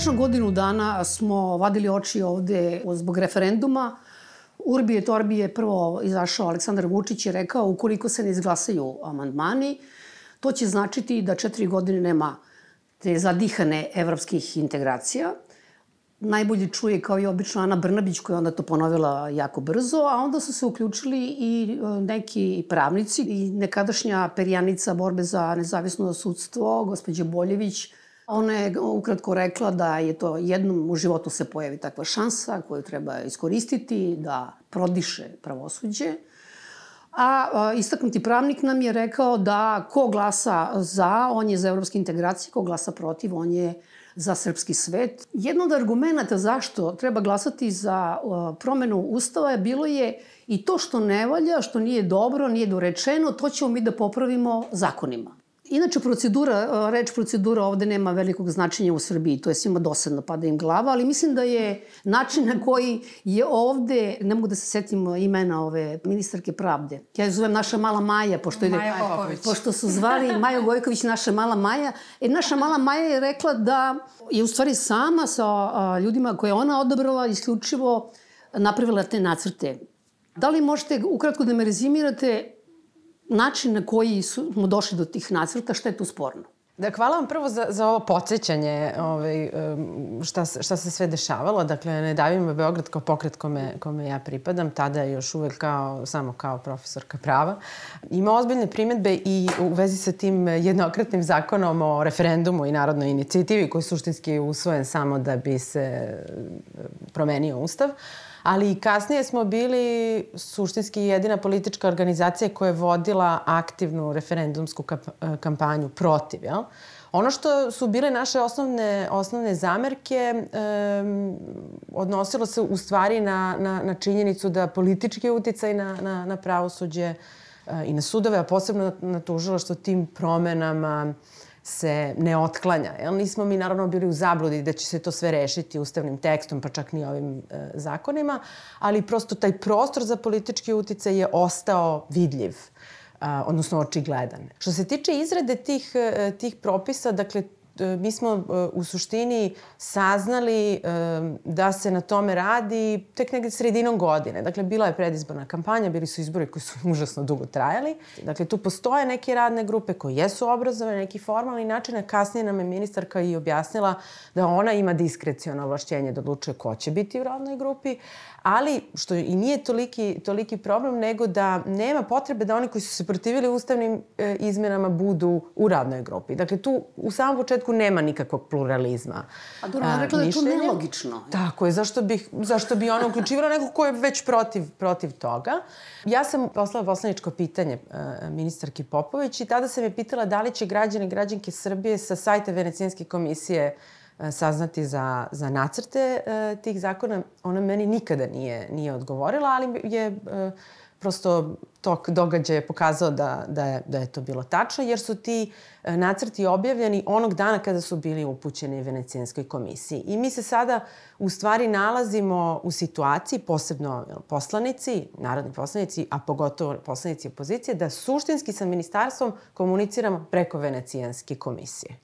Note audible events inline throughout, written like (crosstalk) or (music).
Tačno godinu dana smo vadili oči ovde zbog referenduma. Urbi et Orbi je prvo izašao Aleksandar Vučić i rekao ukoliko se ne izglasaju amandmani, to će značiti da četiri godine nema te zadihane evropskih integracija. Najbolje čuje kao i obično Ana Brnabić koja onda to ponovila jako brzo, a onda su se uključili i e, neki pravnici i nekadašnja perjanica borbe za nezavisno sudstvo, gospođe Boljević, Ona je ukratko rekla da je to jednom u životu se pojavi takva šansa koju treba iskoristiti, da prodiše pravosuđe. A istaknuti pravnik nam je rekao da ko glasa za, on je za evropske integracije, ko glasa protiv, on je za srpski svet. Jedno od argumenta zašto treba glasati za promenu Ustava je bilo je i to što ne valja, što nije dobro, nije dorečeno, to ćemo mi da popravimo zakonima. Inače, procedura, reč procedura ovde nema velikog značenja u Srbiji, to je svima dosadno, pada im glava, ali mislim da je način na koji je ovde, ne mogu da se setim imena ove ministarke pravde, ja je zovem naša mala Maja, pošto, je, Maja Popović. pošto su zvali Maja Gojković naša mala Maja, e, naša mala Maja je rekla da je u stvari sama sa ljudima koje ona odabrala isključivo napravila te nacrte. Da li možete ukratko da me rezimirate način na koji smo došli do tih nacrta, šta je tu sporno? Da, hvala vam prvo za, za ovo podsjećanje ovaj, šta, šta se sve dešavalo. Dakle, ne davim me Beograd kao pokret kome, kome ja pripadam, tada još uvek kao, samo kao profesorka prava. Ima ozbiljne primetbe i u vezi sa tim jednokratnim zakonom o referendumu i narodnoj inicijativi koji je suštinski usvojen samo da bi se promenio ustav. Uh, ali i kasnije smo bili suštinski jedina politička organizacija koja je vodila aktivnu referendumsku kampanju protiv, jel? Ono što su bile naše osnovne, osnovne zamerke um, odnosilo se u stvari na, na, na činjenicu da politički uticaj na, na, na pravosuđe uh, i na sudove, a posebno na, na tužilaštvo tim promenama uh, se ne otklanja. Jel? Nismo mi naravno bili u zabludi da će se to sve rešiti ustavnim tekstom, pa čak ni ovim e, zakonima, ali prosto taj prostor za politički uticaj je ostao vidljiv a, odnosno očigledan. Što se tiče izrade tih, e, tih propisa, dakle, mi smo e, u suštini saznali e, da se na tome radi tek negde sredinom godine. Dakle, bila je predizborna kampanja, bili su izbori koji su (laughs) užasno dugo trajali. Dakle, tu postoje neke radne grupe koje jesu obrazovane, neki formalni način, a kasnije nam je ministarka i objasnila da ona ima diskrecijono ovlašćenje da odlučuje ko će biti u radnoj grupi, ali što i nije toliki, toliki problem, nego da nema potrebe da oni koji su se protivili ustavnim e, izmenama budu u radnoj grupi. Dakle, tu u samom početku nema nikakvog pluralizma. A dobro, ona rekla da je to nelogično. Tako je, zašto, bih, zašto bi ona uključivala nekog ko je već protiv, protiv toga. Ja sam poslala poslaničko pitanje e, ministarki Popović i tada sam je pitala da li će građani i građanke Srbije sa sajta Venecijanske komisije E, saznati za, za nacrte e, tih zakona. Ona meni nikada nije, nije odgovorila, ali je e, prosto tok događaja pokazao da, da, je, da je to bilo tačno, jer su ti e, nacrti objavljeni onog dana kada su bili upućeni Venecijanskoj komisiji. I mi se sada u stvari nalazimo u situaciji, posebno poslanici, narodni poslanici, a pogotovo poslanici opozicije, da suštinski sa ministarstvom komuniciramo preko Venecijanske komisije.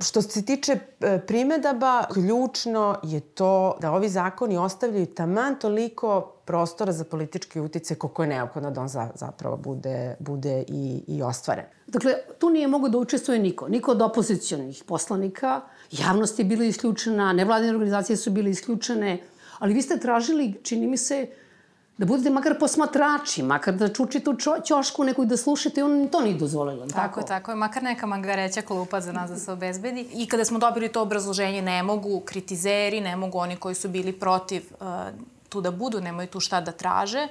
Što se tiče e, primedaba, ključno je to da ovi zakoni ostavljaju taman toliko prostora za politički utice koliko je neophodno da on za, zapravo bude, bude i, i ostvaren. Dakle, tu nije mogo da učestvuje niko. Niko od opozicijonih poslanika. Javnost je bila isključena, nevladine organizacije su bile isključene, ali vi ste tražili, čini mi se, da budete makar posmatrači, makar da čučite u ćošku neku i da slušate, on to nije dozvolila. Tako, tako, tako je, makar neka magareća klupa za nas da se obezbedi. I kada smo dobili to obrazloženje, ne mogu kritizeri, ne mogu oni koji su bili protiv uh, tu da budu, nemaju tu šta da traže.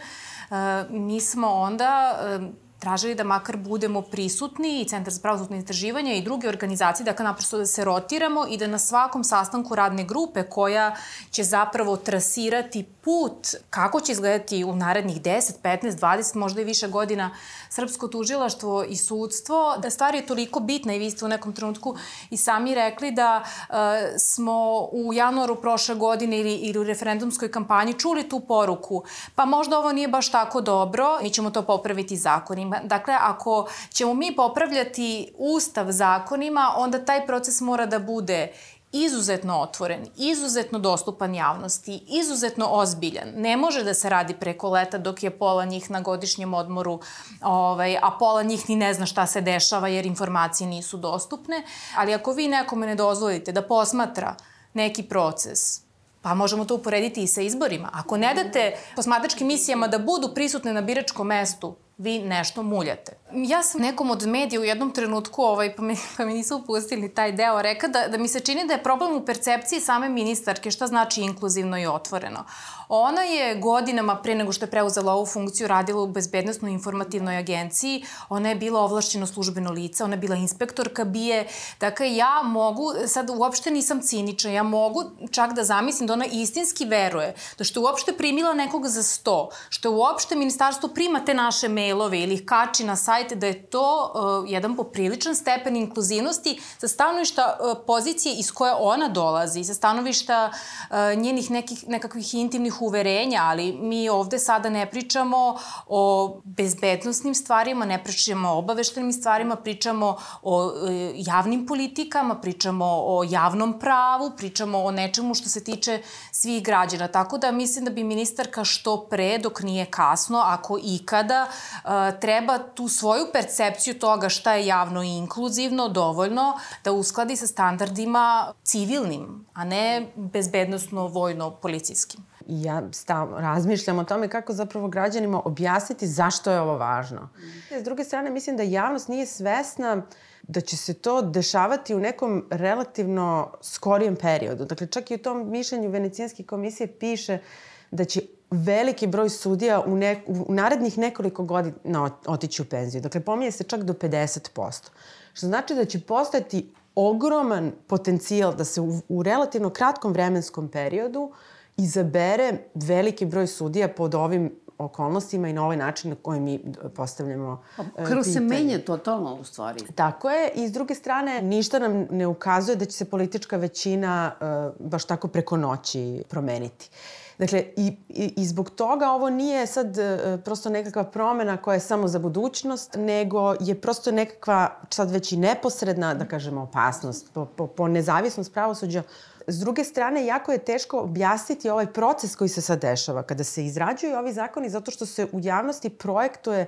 Uh, mi smo onda uh, tražili da makar budemo prisutni i Centar za pravosudne istraživanja i druge organizacije, dakle naprosto da se rotiramo i da na svakom sastanku radne grupe koja će zapravo trasirati put kako će izgledati u narednih 10, 15, 20, možda i više godina srpsko tužilaštvo i sudstvo, da stvar je toliko bitna i vi ste u nekom trenutku i sami rekli da uh, smo u januaru prošle godine ili, ili u referendumskoj kampanji čuli tu poruku, pa možda ovo nije baš tako dobro, mi ćemo to popraviti zakonima. Dakle, ako ćemo mi popravljati ustav zakonima, onda taj proces mora da bude izuzetno otvoren, izuzetno dostupan javnosti, izuzetno ozbiljan. Ne može da se radi preko leta dok je pola njih na godišnjem odmoru, ovaj, a pola njih ni ne zna šta se dešava jer informacije nisu dostupne. Ali ako vi nekome ne dozvolite da posmatra neki proces, Pa možemo to uporediti i sa izborima. Ako ne date posmatračkim misijama da budu prisutne na biračkom mestu, vi nešto muljate. Ja sam nekom od medija u jednom trenutku, ovaj, pa, mi, pa mi nisu upustili taj deo, reka da, da mi se čini da je problem u percepciji same ministarke šta znači inkluzivno i otvoreno. Ona je godinama pre nego što je preuzela ovu funkciju radila u Bezbednostnoj informativnoj agenciji. Ona je bila ovlašćeno službeno lice, ona je bila inspektorka bije. Dakle, ja mogu, sad uopšte nisam cinična, ja mogu čak da zamislim da ona istinski veruje da što je uopšte primila nekog za sto, što je uopšte ministarstvo prima te naše mailove ili ih kači na sajte, da je to uh, jedan popriličan stepen inkluzivnosti sa stanovišta uh, pozicije iz koje ona dolazi, sa stanovišta uh, njenih nekih, nekakvih intimnih uverenja, ali mi ovde sada ne pričamo o bezbednostnim stvarima, ne pričamo o obaveštenim stvarima, pričamo o e, javnim politikama, pričamo o javnom pravu, pričamo o nečemu što se tiče svih građana. Tako da mislim da bi ministarka što pre, dok nije kasno, ako ikada, treba tu svoju percepciju toga šta je javno i inkluzivno dovoljno da uskladi sa standardima civilnim, a ne bezbednostno-vojno-policijskim ja stav, razmišljam o tome kako zapravo građanima objasniti zašto je ovo važno. S druge strane, mislim da javnost nije svesna da će se to dešavati u nekom relativno skorijem periodu. Dakle, čak i u tom mišljenju Venecijanske komisije piše da će veliki broj sudija u, ne, u narednih nekoliko godina otići u penziju. Dakle, pominje se čak do 50%. Što znači da će postati ogroman potencijal da se u, u relativno kratkom vremenskom periodu izabere veliki broj sudija pod ovim okolnostima i na ovaj način na koji mi postavljamo e, Krv se menja totalno u stvari. Tako je. I s druge strane, ništa nam ne ukazuje da će se politička većina uh, baš tako preko noći promeniti. Dakle, i, i, i zbog toga ovo nije sad uh, prosto nekakva promena koja je samo za budućnost, nego je prosto nekakva sad već i neposredna, da kažemo, opasnost po, po, po nezavisnost pravosuđa S druge strane, jako je teško objasniti ovaj proces koji se sad dešava kada se izrađuju ovi zakoni zato što se u javnosti projektuje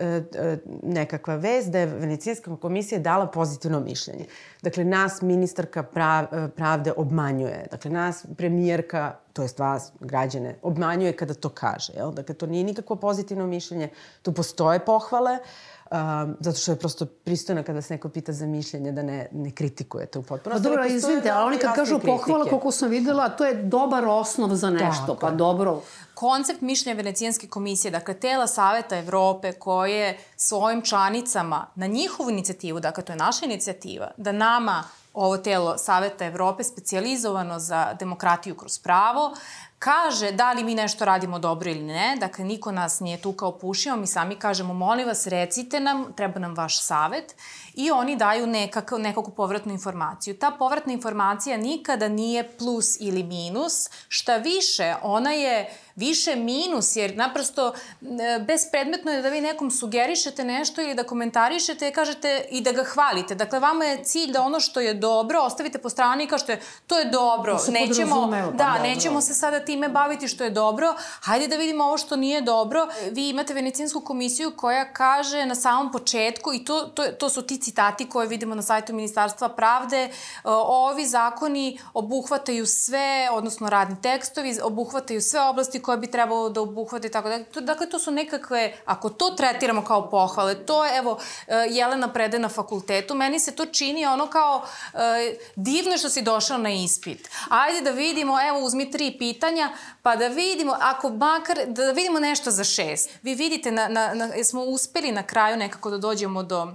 e, e, nekakva vez da je Venecijanska komisija dala pozitivno mišljenje. Dakle, nas ministarka e, pravde obmanjuje. Dakle, nas premijerka, to jest vas, građane, obmanjuje kada to kaže. Jel? Dakle, to nije nikakvo pozitivno mišljenje. Tu postoje pohvale. Uh, Um, zato što je prosto pristojno kada se neko pita za mišljenje da ne, ne kritikujete u potpunosti. Pa dobro, izvinite, ali oni kad kažu pohvala, koliko sam videla, to je dobar osnov za nešto. Tako. Pa dobro. Koncept mišljenja Venecijanske komisije, dakle tela Saveta Evrope koje svojim članicama na njihovu inicijativu, dakle to je naša inicijativa, da nama ovo telo Saveta Evrope specijalizovano za demokratiju kroz pravo, kaže da li mi nešto radimo dobro ili ne, dakle niko nas nije tu kao pušio, mi sami kažemo molim vas recite nam, treba nam vaš savet i oni daju nekak, nekakvu povratnu informaciju. Ta povratna informacija nikada nije plus ili minus, šta više, ona je više minus, jer naprosto e, bespredmetno je da vi nekom sugerišete nešto ili da komentarišete i kažete i da ga hvalite. Dakle, vama je cilj da ono što je dobro ostavite po strani i kažete to je dobro, da nećemo, pa da, dobro. nećemo se sada time baviti što je dobro, hajde da vidimo ovo što nije dobro. Vi imate Venecijansku komisiju koja kaže na samom početku, i to, to, to su ti citati koje vidimo na sajtu Ministarstva pravde, e, ovi zakoni obuhvataju sve, odnosno radni tekstovi, obuhvataju sve oblasti koje bi trebalo da obuhvate i tako da. Dakle, to su nekakve, ako to tretiramo kao pohvale, to je, evo, e, Jelena prede na fakultetu, meni se to čini ono kao e, divno što si došao na ispit. Ajde da vidimo, evo, uzmi tri pitanja, pa da vidimo, ako makar, da vidimo nešto za šest. Vi vidite, na, na, na, smo uspeli na kraju nekako da dođemo do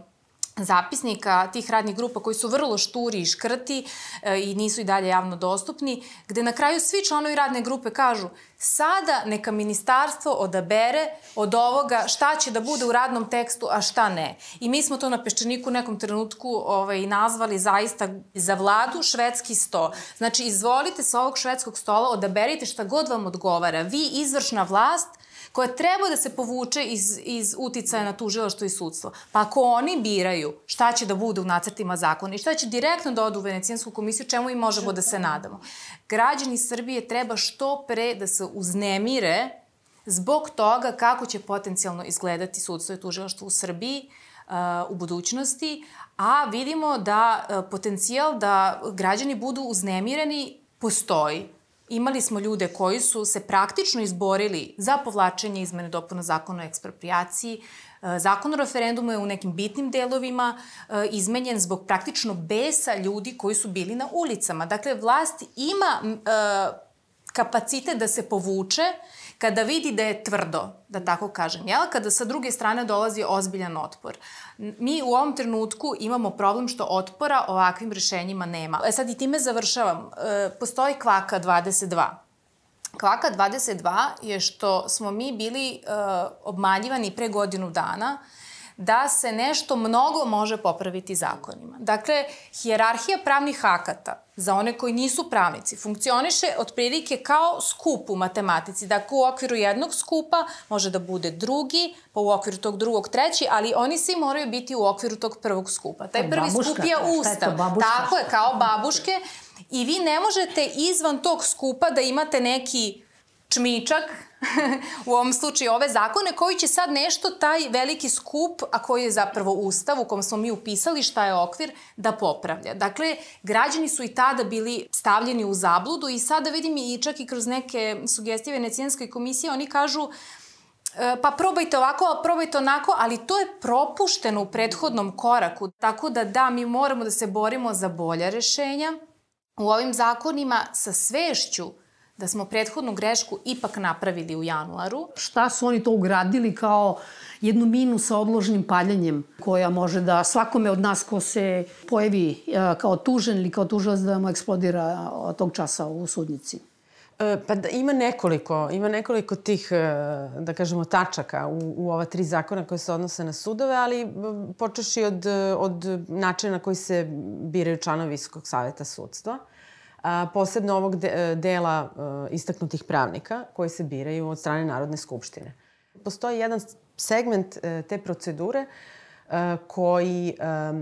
zapisnika tih radnih grupa koji su vrlo šturi i škrti e, i nisu i dalje javno dostupni, gde na kraju svi članovi radne grupe kažu sada neka ministarstvo odabere od ovoga šta će da bude u radnom tekstu, a šta ne. I mi smo to na Peščaniku u nekom trenutku ovaj, nazvali zaista za vladu švedski sto. Znači, izvolite sa ovog švedskog stola, odaberite šta god vam odgovara. Vi, izvršna vlast, koja treba da se povuče iz, iz uticaja na tužilaštvo i sudstvo. Pa ako oni biraju šta će da bude u nacrtima zakona i šta će direktno da odu u Venecijansku komisiju, čemu i možemo da se nadamo. Građani Srbije treba što pre da se uznemire zbog toga kako će potencijalno izgledati sudstvo i tužilaštvo u Srbiji, uh, u budućnosti, a vidimo da uh, potencijal da građani budu uznemireni postoji. Imali smo ljude koji su se praktično izborili za povlačenje izmene dopuna zakona o ekspropriaciji. Uh, zakon o referendumu je u nekim bitnim delovima izmenjen zbog praktično besa ljudi koji su bili na ulicama. Dakle, vlast ima kapacitet da se povuče kada vidi da je tvrdo, da tako kažem, jel? kada sa druge strane dolazi ozbiljan otpor. Mi u ovom trenutku imamo problem što otpora ovakvim rešenjima nema. E sad i time završavam. E, postoji kvaka 22. Kvaka 22 je što smo mi bili e, obmanjivani pre godinu dana da se nešto mnogo može popraviti zakonima. Dakle, hijerarhija pravnih akata za one koji nisu pravnici funkcioniše otprilike kao skup u matematici. Dakle, u okviru jednog skupa može da bude drugi, pa u okviru tog drugog treći, ali oni svi moraju biti u okviru tog prvog skupa. Taj prvi babuška, skup je ustav. Je Tako je, kao babuške. I vi ne možete izvan tog skupa da imate neki čmičak, u ovom slučaju ove zakone, koji će sad nešto taj veliki skup, a koji je zapravo ustav u kom smo mi upisali šta je okvir, da popravlja. Dakle, građani su i tada bili stavljeni u zabludu i sada vidim i čak i kroz neke sugestije Venecijanske komisije, oni kažu e, pa probajte ovako, probajte onako, ali to je propušteno u prethodnom koraku. Tako da da, mi moramo da se borimo za bolja rešenja u ovim zakonima sa svešću da smo prethodnu grešku ipak napravili u januaru. Šta su oni to ugradili kao jednu minu sa odložnim paljenjem koja može da svakome od nas ko se pojavi e, kao tužen ili kao tužilac da mu eksplodira tog časa u sudnici? E, pa da, ima nekoliko, ima nekoliko tih, e, da kažemo, tačaka u, u ova tri zakona koje se odnose na sudove, ali počeši od, od načina na koji se biraju članovi Visokog saveta sudstva a, posebno ovog de, e, dela a, e, istaknutih pravnika koji se biraju od strane Narodne skupštine. Postoji jedan segment a, e, te procedure koji,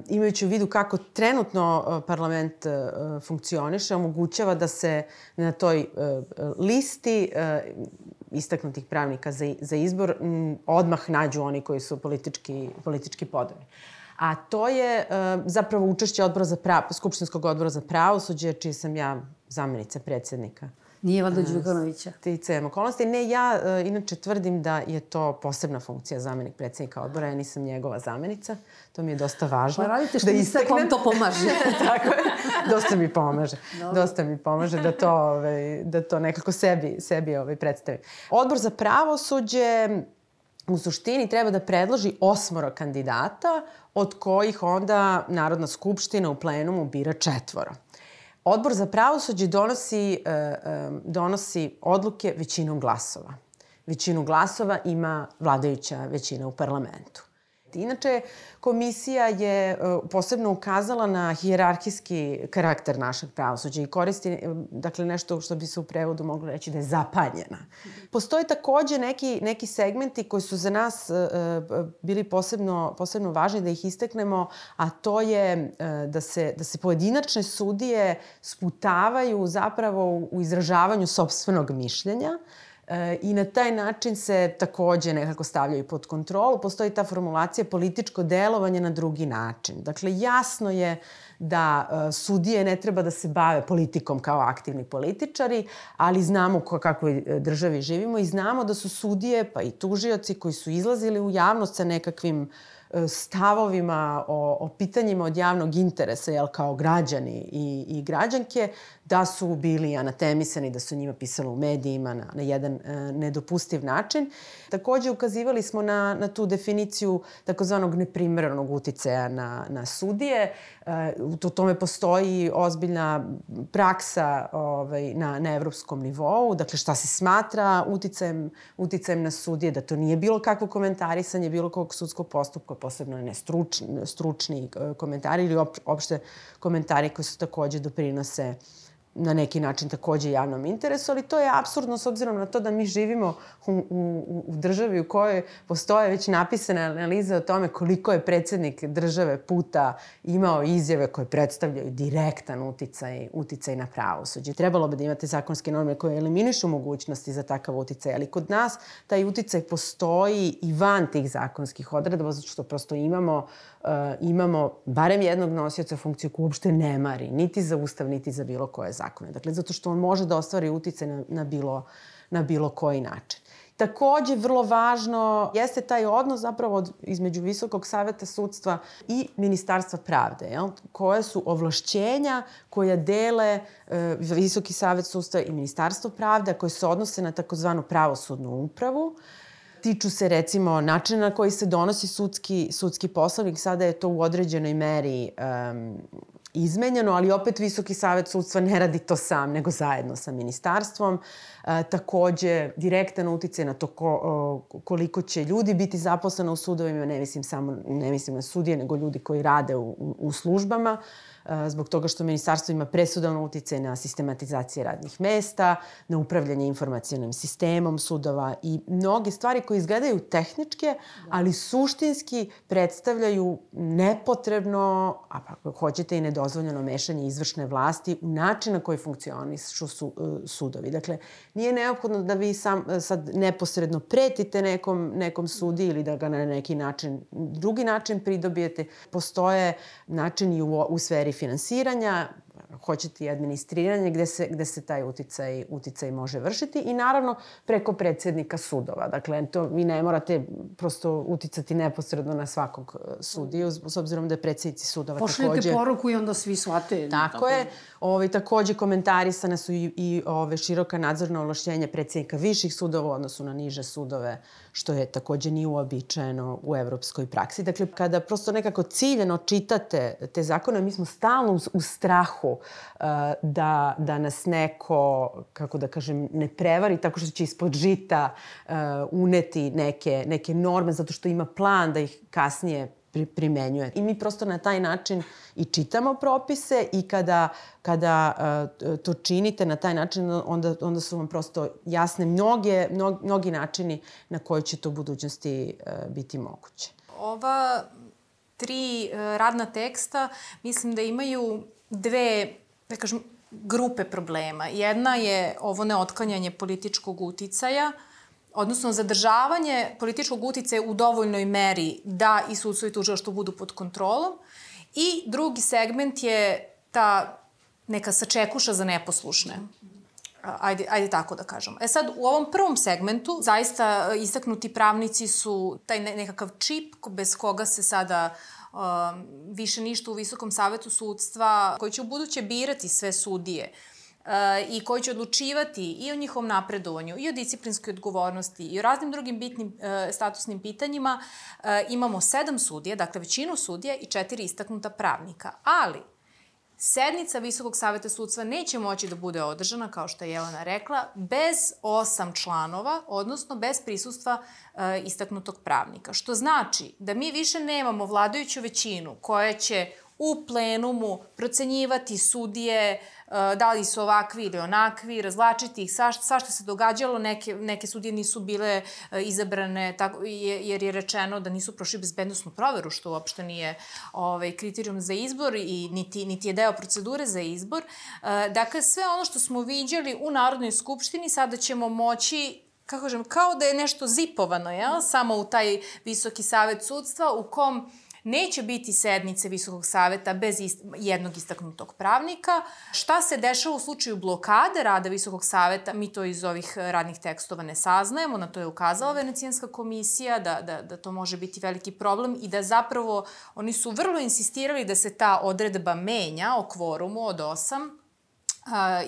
imajući u vidu kako trenutno parlament funkcioniše, omogućava da se na toj listi istaknutih pravnika za, za izbor odmah nađu oni koji su politički, politički podobni a to je uh, zapravo učešće odbora za pravo, Skupštinskog odbora za pravosuđe, čiji sam ja zamenica predsednika. Nije Valda Đukanovića. Ticajem okolnosti. Ne, ja uh, inače tvrdim da je to posebna funkcija zamenik predsednika odbora. Ja nisam njegova zamenica. To mi je dosta važno. Pa radite što da isteknem. vam to pomaže. (laughs) Tako je. Dosta mi pomaže. Dobre. Dosta mi pomaže da to, ovaj, da to nekako sebi, sebi ovaj, predstavim. Odbor za pravosuđe u suštini treba da predloži osmoro kandidata, od kojih onda Narodna skupština u plenumu bira četvoro. Odbor za pravosuđe donosi, e, e, donosi odluke većinom glasova. Većinu glasova ima vladajuća većina u parlamentu. Inače, komisija je e, posebno ukazala na hijerarhijski karakter našeg pravosuđa i koristi e, dakle, nešto što bi se u prevodu moglo reći da je zapaljena. Postoje takođe neki, neki segmenti koji su za nas e, bili posebno, posebno važni da ih isteknemo, a to je da se, da se pojedinačne sudije sputavaju zapravo u izražavanju sobstvenog mišljenja, I na taj način se takođe nekako stavljaju pod kontrolu. Postoji ta formulacija političko delovanje na drugi način. Dakle, jasno je da uh, sudije ne treba da se bave politikom kao aktivni političari, ali znamo ko, kako e, državi živimo i znamo da su sudije pa i tužioci koji su izlazili u javnost sa nekakvim stavovima o, o pitanjima od javnog interesa, jel, kao građani i, i građanke, da su bili anatemisani, da su njima pisalo u medijima na, na jedan e, nedopustiv način. Takođe, ukazivali smo na, na tu definiciju takozvanog neprimeranog uticaja na, na sudije. E, u tome postoji ozbiljna praksa ovaj, na, na evropskom nivou, dakle šta se smatra uticajem, uticajem na sudije, da to nije bilo kakvo komentarisanje bilo kog sudskog postupka, posebno ne stručni, stručni e, komentari ili opšte komentari koji su takođe doprinose na neki način takođe javnom interesu, ali to je absurdno s obzirom na to da mi živimo u, u, u državi u kojoj postoje već napisane analize o tome koliko je predsednik države puta imao izjave koje predstavljaju direktan uticaj, uticaj na pravosuđe. Trebalo bi da imate zakonske norme koje eliminišu mogućnosti za takav uticaj, ali kod nas taj uticaj postoji i van tih zakonskih odredba, zato što prosto imamo uh, imamo barem jednog nosioca funkcije koji uopšte ne mari, niti za ustav, niti za bilo koje zakone. Dakle, zato što on može da ostvari utice na, na, bilo, na bilo koji način. Takođe, vrlo važno jeste taj odnos zapravo od, između Visokog saveta sudstva i Ministarstva pravde, jel? koje su ovlašćenja koja dele e, Visoki savet sudstva i Ministarstvo pravde, koje se odnose na takozvanu pravosudnu upravu. Tiču se recimo načina na koji se donosi sudski, sudski poslovnik. Sada je to u određenoj meri um, izmenjeno, ali opet Visoki savet sudstva ne radi to sam, nego zajedno sa ministarstvom. E, takođe, direktan utice na to ko, o, koliko će ljudi biti zaposleno u sudovima, ne mislim samo ne mislim na sudije, nego ljudi koji rade u, u službama. E, zbog toga što ministarstvo ima presudan utice na sistematizacije radnih mesta, na upravljanje informacijalnim sistemom sudova i mnoge stvari koje izgledaju tehničke, ali suštinski predstavljaju nepotrebno, a pa ako hoćete i nedozvoljeno mešanje izvršne vlasti u način na koji funkcionišu su, e, sudovi. Dakle, nije neophodno da vi sam, sad neposredno pretite nekom, nekom sudi ili da ga na neki način, drugi način pridobijete. Postoje načini u, u sferi refinanciranja hoćete i administriranje gde se, gde se taj uticaj, uticaj može vršiti i naravno preko predsednika sudova. Dakle, to vi ne morate prosto uticati neposredno na svakog e, sudiju, s obzirom da je predsednici sudova Pošaljete takođe... Pošaljete poruku i onda svi shvate. Tako, tako je. Ove, takođe komentarisane su i, i ove, široka nadzorna ovlašćenja predsednika viših sudova u odnosu na niže sudove, što je takođe nije uobičajeno u evropskoj praksi. Dakle, kada prosto nekako ciljeno čitate te zakone, mi smo stalno u strahu da, da nas neko, kako da kažem, ne prevari tako što će ispod žita uh, uneti neke, neke norme zato što ima plan da ih kasnije pri, primenjuje. I mi prosto na taj način i čitamo propise i kada, kada uh, to činite na taj način, onda, onda su vam prosto jasne mnoge, mnogi, mnogi načini na koji će to u budućnosti biti moguće. Ova tri radna teksta mislim da imaju dve, da kažem, grupe problema. Jedna je ovo neotklanjanje političkog uticaja, uh, odnosno zadržavanje političkog uticaja u dovoljnoj meri da i sudstvo i tužilaštvo budu pod kontrolom. I drugi segment je ta neka sačekuša za neposlušne. Ajde, ajde tako da kažemo. E sad, u ovom prvom segmentu, zaista istaknuti pravnici su taj nekakav čip bez koga se sada um, više ništa u Visokom savetu sudstva, koji će u buduće birati sve sudije, i koji će odlučivati i o njihovom napredovanju, i o disciplinskoj odgovornosti, i o raznim drugim bitnim e, statusnim pitanjima, e, imamo sedam sudija, dakle većinu sudija i četiri istaknuta pravnika. Ali, sednica Visokog saveta sudstva neće moći da bude održana, kao što je Jelena rekla, bez osam članova, odnosno bez prisustva e, istaknutog pravnika. Što znači da mi više nemamo vladajuću većinu koja će u plenumu procenjivati sudije, Eh, da li su ovakvi ili onakvi, razlačiti ih, svašta, svašta se događalo, neke, neke sudije nisu bile eh, izabrane tako, jer je rečeno da nisu prošli bezbednostnu proveru, što uopšte nije ovaj, kriterijum za izbor i niti, niti je deo procedure za izbor. Eh, dakle, sve ono što smo viđali u Narodnoj skupštini sada ćemo moći kako kažem, kao da je nešto zipovano, jel? samo u taj visoki savet sudstva u kom Neće biti sednice Visokog saveta bez ist jednog istaknutog pravnika. Šta se dešava u slučaju blokade rada Visokog saveta, mi to iz ovih radnih tekstova ne saznajemo, na to je ukazala Venecijanska komisija, da, da, da to može biti veliki problem i da zapravo oni su vrlo insistirali da se ta odredba menja o kvorumu od osam,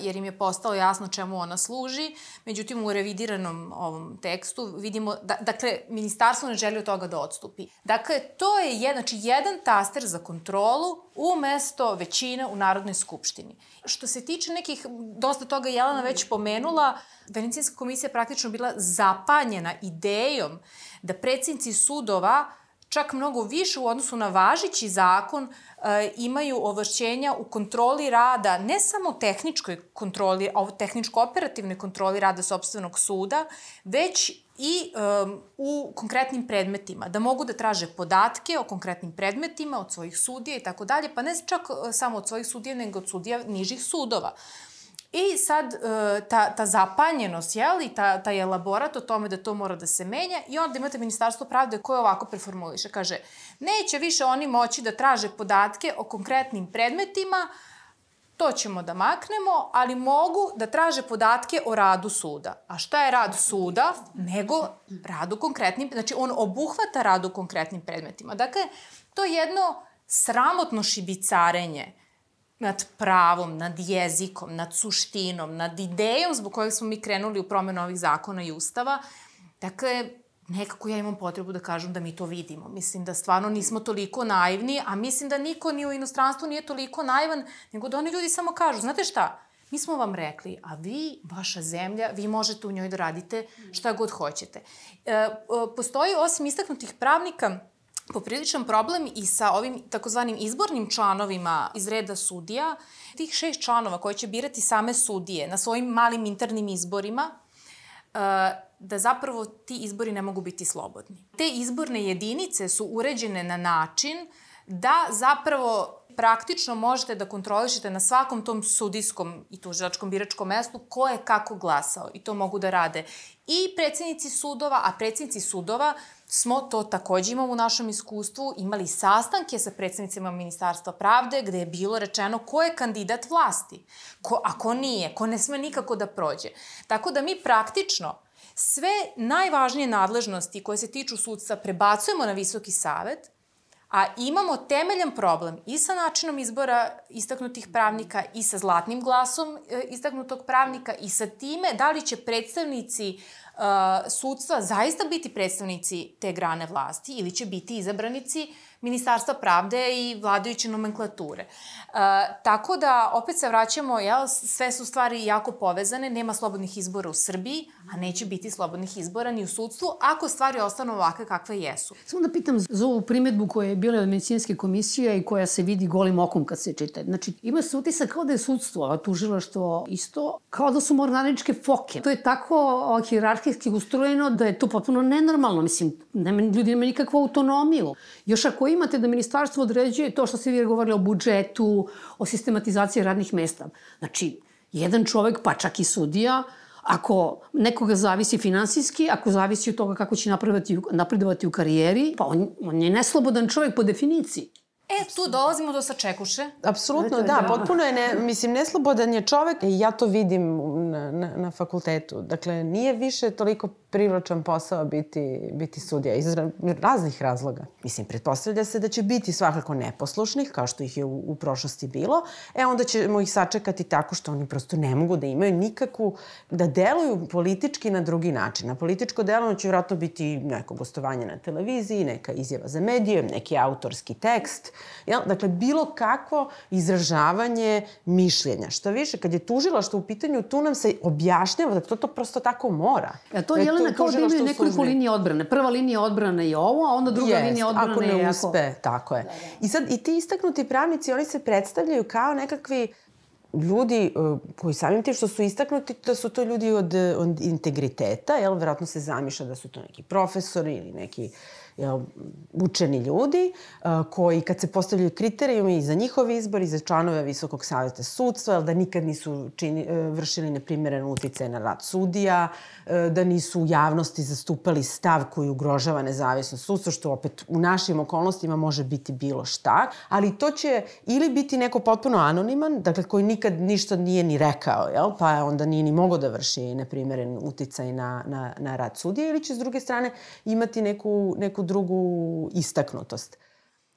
jer im je postalo jasno čemu ona služi. Međutim, u revidiranom ovom tekstu vidimo, da, dakle, ministarstvo ne želi od toga da odstupi. Dakle, to je jedan, znači, jedan taster za kontrolu umesto većine u Narodnoj skupštini. Što se tiče nekih, dosta toga Jelena već pomenula, Venecijanska komisija praktično bila zapanjena idejom da predsjednici sudova čak mnogo više u odnosu na važići zakon e, imaju ovašćenja u kontroli rada, ne samo tehničkoj kontroli, tehničko-operativnoj kontroli rada sobstvenog suda, već i um, u konkretnim predmetima, da mogu da traže podatke o konkretnim predmetima od svojih sudija i tako dalje, pa ne čak e, samo od svojih sudija, nego od sudija nižih sudova. I sad e, ta, ta zapanjenost, jel, i ta, taj elaborat o tome da to mora da se menja i onda imate Ministarstvo pravde koje ovako preformuliše. Kaže, neće više oni moći da traže podatke o konkretnim predmetima, to ćemo da maknemo, ali mogu da traže podatke o radu suda. A šta je rad suda? Nego rad u konkretnim, znači on obuhvata rad u konkretnim predmetima. Dakle, to je jedno sramotno šibicarenje nad pravom, nad jezikom, nad suštinom, nad idejom zbog kojeg smo mi krenuli u promenu ovih zakona i ustava. Dakle, nekako ja imam potrebu da kažem da mi to vidimo. Mislim da stvarno nismo toliko naivni, a mislim da niko ni u inostranstvu nije toliko naivan, nego da oni ljudi samo kažu, znate šta, mi smo vam rekli, a vi, vaša zemlja, vi možete u njoj da radite šta god hoćete. E, postoji, osim istaknutih pravnika, popriličan problem i sa ovim takozvanim izbornim članovima iz reda sudija. Tih šest članova koje će birati same sudije na svojim malim internim izborima, e, da zapravo ti izbori ne mogu biti slobodni. Te izborne jedinice su uređene na način da zapravo praktično možete da kontrolišete na svakom tom sudijskom i tužilačkom biračkom mestu ko je kako glasao i to mogu da rade i predsednici sudova, a predsednici sudova smo to takođe imamo u našem iskustvu, imali sastanke sa predsednicima Ministarstva pravde gde je bilo rečeno ko je kandidat vlasti, ko, a ko nije, ko ne sme nikako da prođe. Tako da mi praktično sve najvažnije nadležnosti koje se tiču sudstva prebacujemo na Visoki savet, a imamo temeljan problem i sa načinom izbora istaknutih pravnika i sa zlatnim glasom e, istaknutog pravnika i sa time da li će predstavnici uh, sudstva zaista biti predstavnici te grane vlasti ili će biti izabranici Ministarstva pravde i vladajuće nomenklature. E, tako da, opet se vraćamo, jel, sve su stvari jako povezane, nema slobodnih izbora u Srbiji, a neće biti slobodnih izbora ni u sudstvu, ako stvari ostanu ovakve kakve jesu. Samo da pitam za ovu primetbu koja je bila od medicinske komisije i koja se vidi golim okom kad se čita. Znači, ima se utisak kao da je sudstvo, a tužilaštvo isto, kao da su mornaričke foke. To je tako hirarhijski ustrojeno da je to potpuno nenormalno. Mislim, nema, ljudi nema nikakvu autonomiju. Još ako imate da ministarstvo određuje to što ste vi govorili o budžetu, o sistematizaciji radnih mesta. Znači, jedan čovek, pa čak i sudija, ako nekoga zavisi finansijski, ako zavisi od toga kako će napredovati, napredovati u karijeri, pa on, on je neslobodan čovek po definiciji. E, tu dolazimo do sačekuše. Apsolutno, da, da. Potpuno je, ne, mislim, neslobodan je čovek i ja to vidim na, na, na fakultetu. Dakle, nije više toliko privlačan posao biti, biti sudija iz raznih razloga. Mislim, pretpostavlja se da će biti svakako neposlušnih, kao što ih je u, u prošlosti bilo, e onda ćemo ih sačekati tako što oni prosto ne mogu da imaju nikakvu, da deluju politički na drugi način. Na političko delovanje će vratno biti neko gostovanje na televiziji, neka izjava za medije, neki autorski tekst, Jel? Dakle, bilo kakvo izražavanje mišljenja. Šta više, kad je tužila što u pitanju, tu nam se objašnjava da to, to prosto tako mora. Ja, to je Jelena kao da imaju nekoliko linije odbrane. Prva linija odbrane je ovo, a onda druga Jest, linija odbrane ako ne je uspe, ako... tako je. Da, da. I sad, i ti istaknuti pravnici, oni se predstavljaju kao nekakvi ljudi uh, koji samim tim što su istaknuti, da su to ljudi od, od integriteta, jel, verovatno se zamišlja da su to neki profesori ili neki uh, učeni ljudi a, koji kad se postavljaju kriterijumi za njihov izbor i za članove Visokog savjeta sudstva, da nikad nisu čini, e, vršili neprimeren uticaj na rad sudija, e, da nisu u javnosti zastupali stav koji ugrožava nezavisnost sudstva, što opet u našim okolnostima može biti bilo šta, ali to će ili biti neko potpuno anoniman, dakle koji nikad ništa nije ni rekao, jel? pa onda nije ni mogo da vrši neprimeren uticaj na, na, na rad sudija, ili će s druge strane imati neku, neku drugu istaknutost.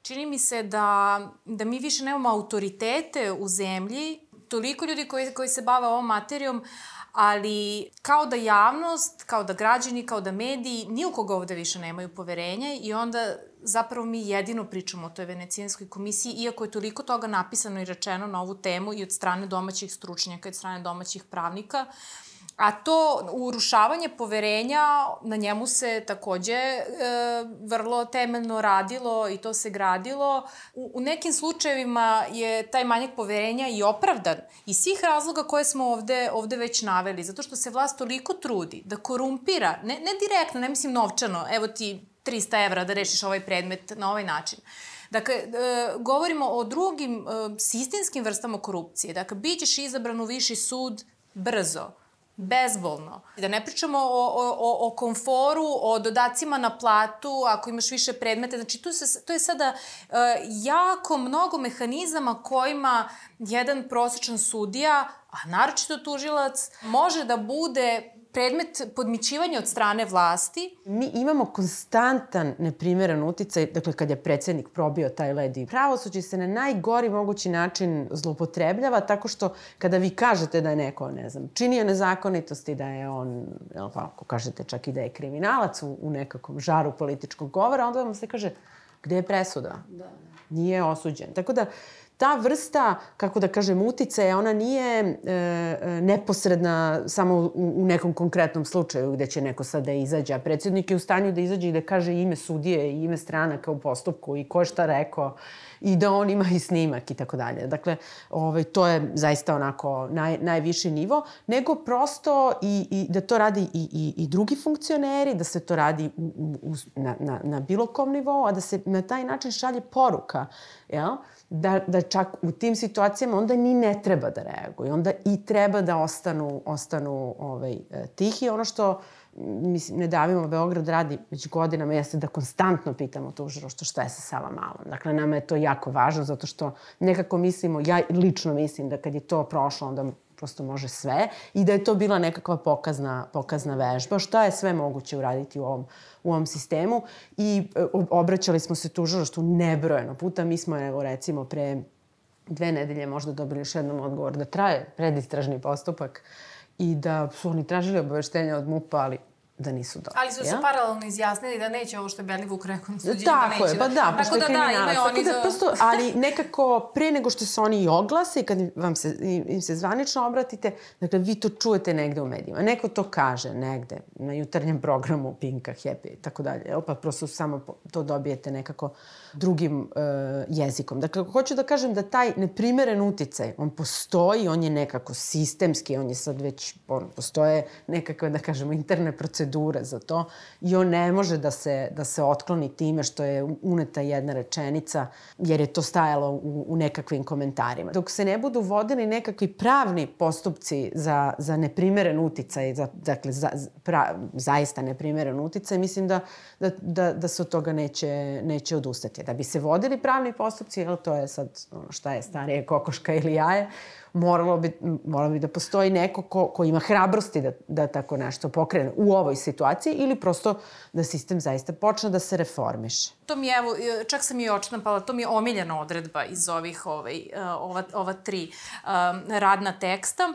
Čini mi se da, da mi više nemamo autoritete u zemlji, toliko ljudi koji, koji se bave ovom materijom, ali kao da javnost, kao da građani, kao da mediji, ni u koga ovde više nemaju poverenja i onda zapravo mi jedino pričamo o toj venecijanskoj komisiji, iako je toliko toga napisano i rečeno na ovu temu i od strane domaćih stručnjaka i od strane domaćih pravnika, A to urušavanje poverenja, na njemu se takođe e, vrlo temeljno radilo i to se gradilo. U, u nekim slučajevima je taj manjak poverenja i opravdan iz svih razloga koje smo ovde, ovde već naveli, zato što se vlast toliko trudi da korumpira, ne, ne direktno, ne mislim novčano, evo ti 300 evra da rešiš ovaj predmet na ovaj način. Dakle, e, govorimo o drugim e, sistemskim vrstama korupcije. Dakle, bit ćeš izabran u viši sud brzo, bezbolno. Da ne pričamo o, o, o komforu, o dodacima na platu, ako imaš više predmete. Znači, tu se, to je sada uh, jako mnogo mehanizama kojima jedan prosječan sudija, a naročito tužilac, može da bude predmet podmićivanja od strane vlasti. Mi imamo konstantan neprimeren uticaj, dakle kad je predsednik probio taj led i pravosuđe se na najgori mogući način zlopotrebljava tako što kada vi kažete da je neko, ne znam, činio nezakonitosti, da je on, jel pa, ako kažete čak i da je kriminalac u, u nekakvom žaru političkog govora, onda vam se kaže gde je presuda? Da, da. Nije osuđen. Tako da, ta vrsta, kako da kažem, uticaja, ona nije e, e, neposredna samo u, u nekom konkretnom slučaju gde će neko sad da izađe, a predsjednik je u stanju da izađe i da kaže ime sudije i ime stranaka u postupku i ko je šta rekao i da on ima i snimak i tako dalje. Dakle, ovaj, to je zaista onako naj, najviši nivo, nego prosto i, i da to radi i, i, i drugi funkcioneri, da se to radi u, u, na, na, na bilo kom nivou, a da se na taj način šalje poruka, jel? Da, da čak u tim situacijama onda ni ne treba da reaguju. Onda i treba da ostanu, ostanu ovaj, e, tihi. Ono što mislim, ne davimo Beograd radi već godinama jeste da konstantno pitamo tužiroštvo šta je sa Sava Malom. Dakle, nama je to jako važno zato što nekako mislimo, ja lično mislim da kad je to prošlo, onda prosto može sve i da je to bila nekakva pokazna, pokazna vežba. Šta je sve moguće uraditi u ovom, u ovom sistemu i e, obraćali smo se tužilaštvu nebrojeno puta. Mi smo, evo, recimo, pre dve nedelje možda dobili još jednom odgovor da traje predistražni postupak i da su oni tražili obaveštenja od MUPA, ali da nisu dobri. Ali su se ja? paralelno izjasnili da neće ovo što je Bellivuk rekao na suđenju, da neće. Tako je, pa da, pošto je da, kriminalac. Da, oni da, za... prosto, ali nekako pre nego što se oni i oglase i kad vam se, im se zvanično obratite, dakle, vi to čujete negde u medijima. Neko to kaže negde, na jutarnjem programu Pinka, Happy i tako dalje. Pa prosto samo to dobijete nekako drugim uh, jezikom. Dakle, hoću da kažem da taj neprimeren uticaj, on postoji, on je nekako sistemski, on je sad već, on, postoje nekakve, da kažemo, interne procedure za to i on ne može da se, da se otkloni time što je uneta jedna rečenica, jer je to stajalo u, u nekakvim komentarima. Dok se ne budu vodili nekakvi pravni postupci za, za neprimeren uticaj, za, dakle, za, pra, zaista neprimeren uticaj, mislim da, da, da, da se od toga neće, neće odustati da bi se vodili pravni postupci, jel, to je sad ono, šta je starije kokoška ili jaje, moralo bi, moralo bi da postoji neko ko, ko ima hrabrosti da, da tako nešto pokrene u ovoj situaciji ili prosto da sistem zaista počne da se reformiše. To mi je, evo, čak sam i očnampala, to mi je omiljena odredba iz ovih, ovaj, uh, ova, ova tri um, radna teksta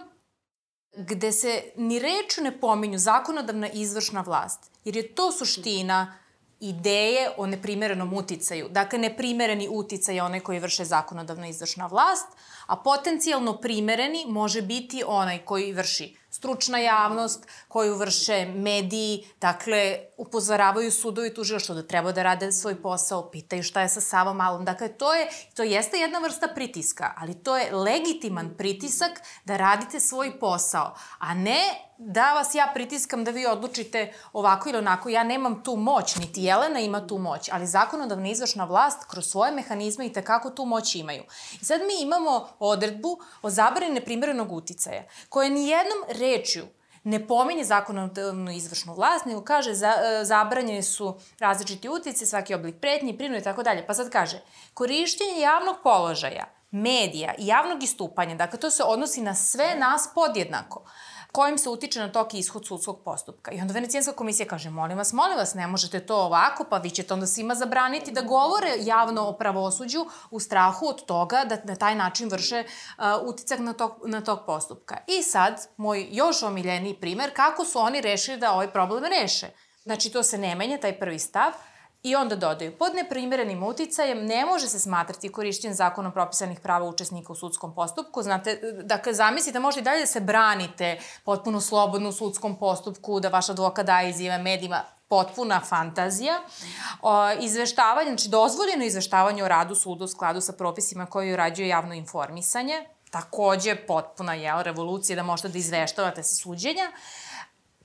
gde se ni reču ne pominju zakonodavna izvršna vlast, jer je to suština ideje o neprimerenom uticaju. Dakle, neprimereni uticaj je onaj koji vrše zakonodavna izvršna vlast, a potencijalno primereni može biti onaj koji vrši stručna javnost, koju vrše mediji, dakle, upozoravaju sudovi tužilaštvo da treba da rade svoj posao, pitaju šta je sa Savom Malom. Dakle, to, je, to jeste jedna vrsta pritiska, ali to je legitiman pritisak da radite svoj posao, a ne da vas ja pritiskam da vi odlučite ovako ili onako. Ja nemam tu moć, niti Jelena ima tu moć, ali zakonodavna izvršna vlast kroz svoje mehanizme i tekako tu moć imaju. I sad mi imamo odredbu o zabrani neprimjerenog uticaja, koja ni jednom rečju ne pominje zakonodavnu izvršnu vlast, nego kaže za, e, zabranjeni su različiti utice, svaki oblik pretnje, prinu i tako dalje. Pa sad kaže, korišćenje javnog položaja, medija i javnog istupanja, dakle to se odnosi na sve nas podjednako kojim se utiče na tok i ishod sudskog postupka. I onda Venecijanska komisija kaže, molim vas, molim vas, ne možete to ovako, pa vi ćete onda svima zabraniti da govore javno o pravosuđu u strahu od toga da na taj način vrše uh, uticak na tok, na tok postupka. I sad, moj još omiljeniji primer, kako su oni rešili da ovaj problem reše. Znači, to se ne menja, taj prvi stav, I onda dodaju, pod neprimerenim uticajem ne može se smatrati korišćen zakonom propisanih prava učesnika u sudskom postupku. Znate, dakle, zamislite, možete i dalje da se branite potpuno slobodno u sudskom postupku, da vaš advokat daje izjave medijima, potpuna fantazija. Izveštavanje, znači dozvoljeno izveštavanje o radu suda u skladu sa propisima koji urađuje javno informisanje, takođe potpuna je revolucija da možete da izveštavate sa suđenja,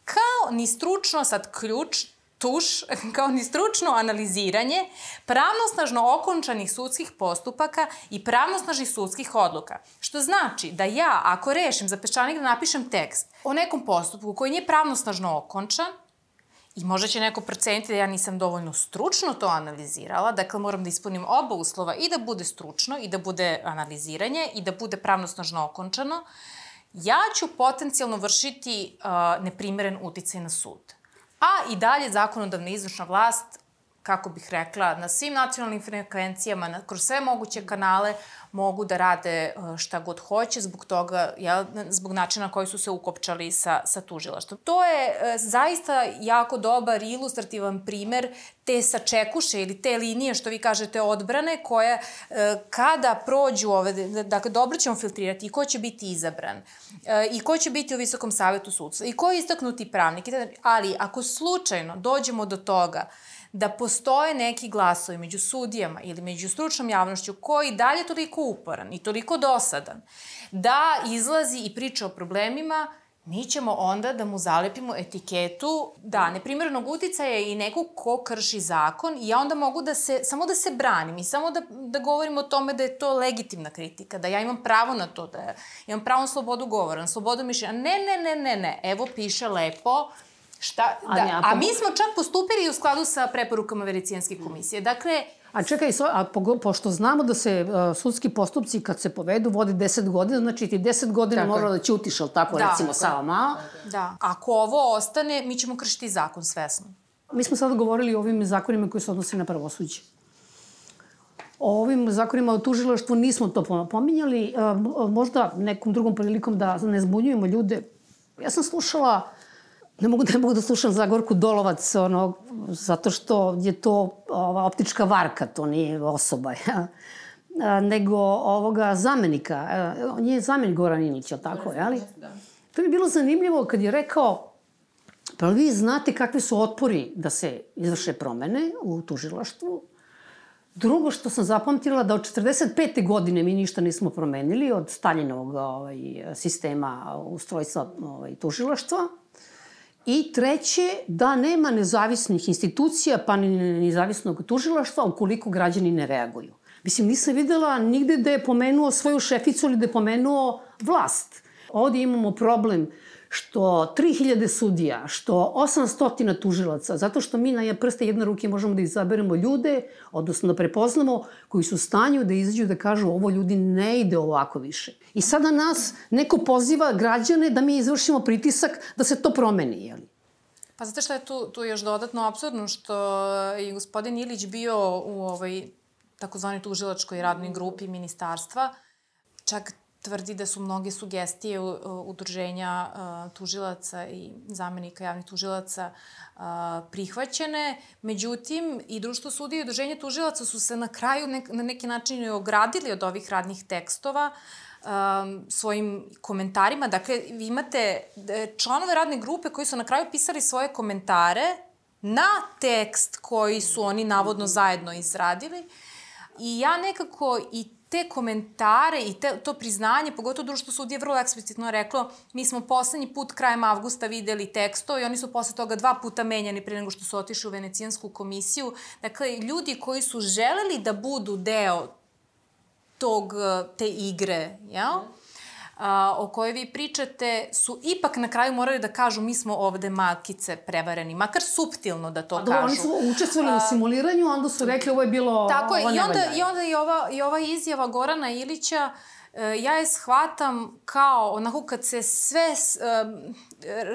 kao ni stručno, sad ključ, tuš, (laughs) kao ni stručno analiziranje pravnosnažno okončanih sudskih postupaka i pravnosnažnih sudskih odluka. Što znači da ja, ako rešim za peščanik da napišem tekst o nekom postupku koji nije pravnosnažno okončan, I možda će neko proceniti da ja nisam dovoljno stručno to analizirala, dakle moram da ispunim oba uslova i da bude stručno i da bude analiziranje i da bude pravnosnažno okončano, ja ću potencijalno vršiti uh, neprimeren uticaj na sud. A i dalje zakonodavna izvršna vlast kako bih rekla, na svim nacionalnim frekvencijama, na, kroz sve moguće kanale, mogu da rade e, šta god hoće zbog toga, jel, zbog načina koji su se ukopčali sa, sa tužilaštvom. To je e, zaista jako dobar ilustrativan primer te sačekuše ili te linije, što vi kažete, odbrane, koja e, kada prođu ove, dakle, dobro ćemo filtrirati i ko će biti izabran, i ko će biti u Visokom savetu sudstva, i ko je istaknuti pravnik, ali ako slučajno dođemo do toga da postoje neki glasovi među sudijama ili među stručnom javnošću koji dalje toliko uporan i toliko dosadan da izlazi i priča o problemima mi ćemo onda da mu zalepimo etiketu da neprimjernog uticaja i nekog ko krši zakon i ja onda mogu da se, samo da se branim i samo da, da govorim o tome da je to legitimna kritika, da ja imam pravo na to, da imam pravo na slobodu govora, na slobodu mišljenja. Ne, ne, ne, ne, ne, evo piše lepo, Šta? Da, a, a mi smo čak postupili u skladu sa preporukama Venecijanske komisije. Dakle, A čekaj, a po, pošto znamo da se uh, sudski postupci kad se povedu vode 10 godina, znači ti 10 godina tako mora da ćutiš, ali tako da, recimo samo malo. Da. Ako ovo ostane, mi ćemo kršiti zakon svesno. Mi smo sad govorili o ovim zakonima koji se odnose na pravosuđe. O ovim zakonima o tužilaštvu nismo to pominjali, uh, možda nekom drugom prilikom da ne zbunjujemo ljude. Ja sam slušala ne mogu, ne mogu da slušam Zagorku Dolovac, ono, zato što je to ova optička varka, to nije osoba, ja. A, nego ovoga zamenika. On je zamenik Goran Inić, je tako, jeli? Da. To mi je bilo zanimljivo kad je rekao, pa vi znate kakvi su otpori da se izvrše promene u tužilaštvu? Drugo što sam zapamtila da od 45. godine mi ništa nismo promenili od Staljinovog ovaj, sistema ustrojstva ovaj, tužilaštva. I treće, da nema nezavisnih institucija, pa ni nezavisnog tužilaštva ukoliko građani ne reaguju. Mislim, nisam videla nigde da je pomenuo svoju šeficu ili da je pomenuo vlast. Ovde imamo problem što 3000 sudija, što 800 tužilaca, zato što mi na prste jedne ruke možemo da izaberemo ljude, odnosno da prepoznamo koji su stanju da izađu da kažu ovo ljudi ne ide ovako više. I sada nas neko poziva građane da mi izvršimo pritisak da se to promeni, jeli? Pa zato što je tu, tu još dodatno absurdno što je gospodin Ilić bio u ovoj takozvanoj tužilačkoj radnoj grupi ministarstva, čak tvrdi da su mnoge sugestije udruženja tužilaca i zamenika javnih tužilaca prihvaćene. Međutim, i društvo sudija i udruženje tužilaca su se na kraju na neki način ogradili od ovih radnih tekstova svojim komentarima. Dakle, vi imate e, članove radne grupe koji su na kraju pisali svoje komentare na tekst koji su oni navodno zajedno izradili. I ja nekako i te komentare i te, to priznanje, pogotovo društvo sudije vrlo eksplicitno reklo, mi smo poslednji put krajem avgusta videli teksto i oni su posle toga dva puta menjani pre nego što su otišli u Venecijansku komisiju. Dakle, ljudi koji su želeli da budu deo tog, te igre, jel? Mm a, o kojoj vi pričate su ipak na kraju morali da kažu mi smo ovde malkice prevareni, makar suptilno da to A, kažu. Oni su učestvovali u simuliranju, onda su rekli ovo je bilo... Tako je, i onda, i onda i ova, i ova izjava Gorana Ilića, e, ja je shvatam kao onako kad se sve um,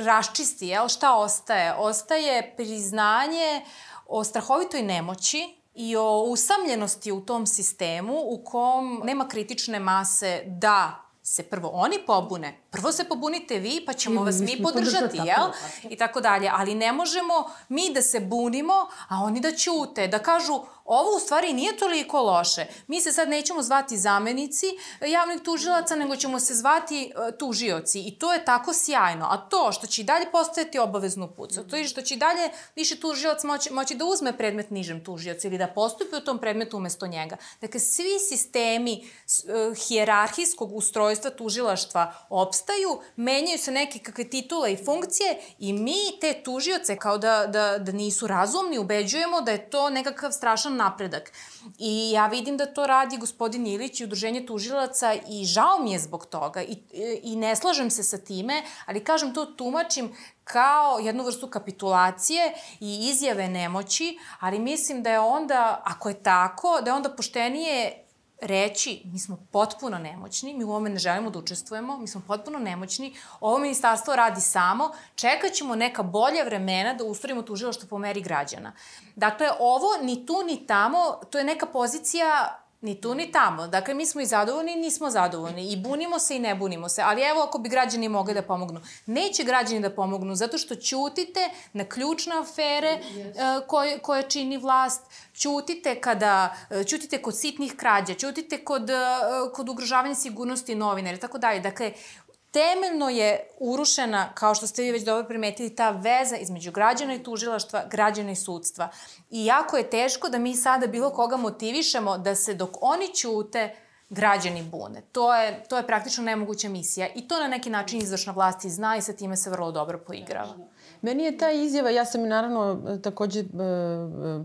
raščisti, jel, šta ostaje? Ostaje priznanje o strahovitoj nemoći, i o usamljenosti u tom sistemu u kom nema kritične mase da se prvo oni pobune, prvo se pobunite vi, pa ćemo I, vas mi podržati, jel? I tako dalje. Ali ne možemo mi da se bunimo, a oni da ćute, da kažu ovo u stvari nije toliko loše. Mi se sad nećemo zvati zamenici javnih tužilaca, nego ćemo se zvati uh, tužioci. I to je tako sjajno. A to što će i dalje postojati obaveznu pucu, to je što će i dalje više tužilac moći, moći da uzme predmet nižem tužiocu ili da postupi u tom predmetu umesto njega. Dakle, svi sistemi uh, hijerarhijskog ustrojstva tužilaštva opstaju, menjaju se neke kakve titule i funkcije i mi te tužioce kao da, da, da nisu razumni ubeđujemo da je to nekakav strašan napredak. I ja vidim da to radi gospodin Ilić i udruženje tužilaca i žao mi je zbog toga i, i ne slažem se sa time, ali kažem to tumačim kao jednu vrstu kapitulacije i izjave nemoći, ali mislim da je onda, ako je tako, da je onda poštenije reći mi smo potpuno nemoćni, mi u ovome ne želimo da učestvujemo, mi smo potpuno nemoćni, ovo ministarstvo radi samo, čekat ćemo neka bolja vremena da ustrojimo tužilaštvo po meri građana. Dakle, ovo ni tu ni tamo, to je neka pozicija Ni tu ni tamo. Dakle, mi smo i zadovoljni i nismo zadovoljni. I bunimo se i ne bunimo se. Ali evo ako bi građani mogli da pomognu. Neće građani da pomognu zato što ćutite na ključne afere yes. uh, koje, koje čini vlast. Ćutite kada, uh, ćutite kod sitnih krađa, ćutite kod, uh, kod ugrožavanja sigurnosti novinara i tako dalje. Dakle, temeljno je urušena, kao što ste vi već dobro primetili, ta veza između građana i tužilaštva, građana i sudstva. I jako je teško da mi sada bilo koga motivišemo da se dok oni ćute, građani bune. To je, to je praktično nemoguća misija i to na neki način izvršna vlast i zna i sa time se vrlo dobro poigrava. Meni je ta izjava, ja sam naravno takođe e,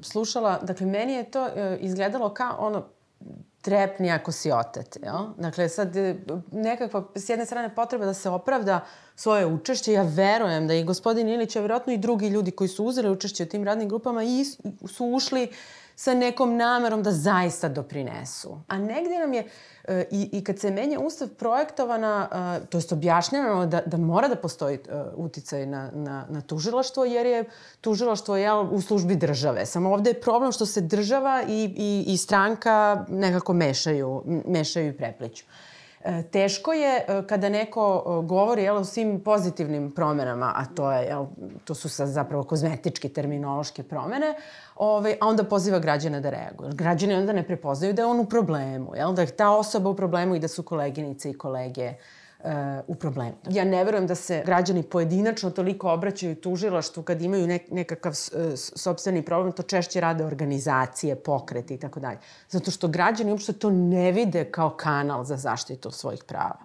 slušala, dakle meni je to e, izgledalo kao ono, trepni ako si otet. Jel? Dakle, sad e, nekakva, s jedne strane, potreba da se opravda svoje učešće. Ja verujem da i gospodin Ilić, a verovatno i drugi ljudi koji su uzeli učešće u tim radnim grupama i su ušli sa nekom namerom da zaista doprinesu. A negde nam je, e, i, i kad se menja ustav projektovana, e, to je objašnjeno da, da mora da postoji e, uticaj na, na, na tužilaštvo, jer je tužilaštvo jel, u službi države. Samo ovde je problem što se država i, i, i stranka nekako mešaju, mešaju i prepliću. Teško je e, kada neko e, govori jel, o svim pozitivnim promenama, a to, je, jel, to su zapravo kozmetičke terminološke promene, ovaj, a onda poziva građana da reaguju. Građani onda ne prepoznaju da je on u problemu, jel, da je ta osoba u problemu i da su koleginice i kolege uh, u problemu. Ja ne verujem da se građani pojedinačno toliko obraćaju tužilaštvu kad imaju nek, nekakav sobstveni problem, to češće rade organizacije, pokreti i tako dalje. Zato što građani uopšte to ne vide kao kanal za zaštitu svojih prava.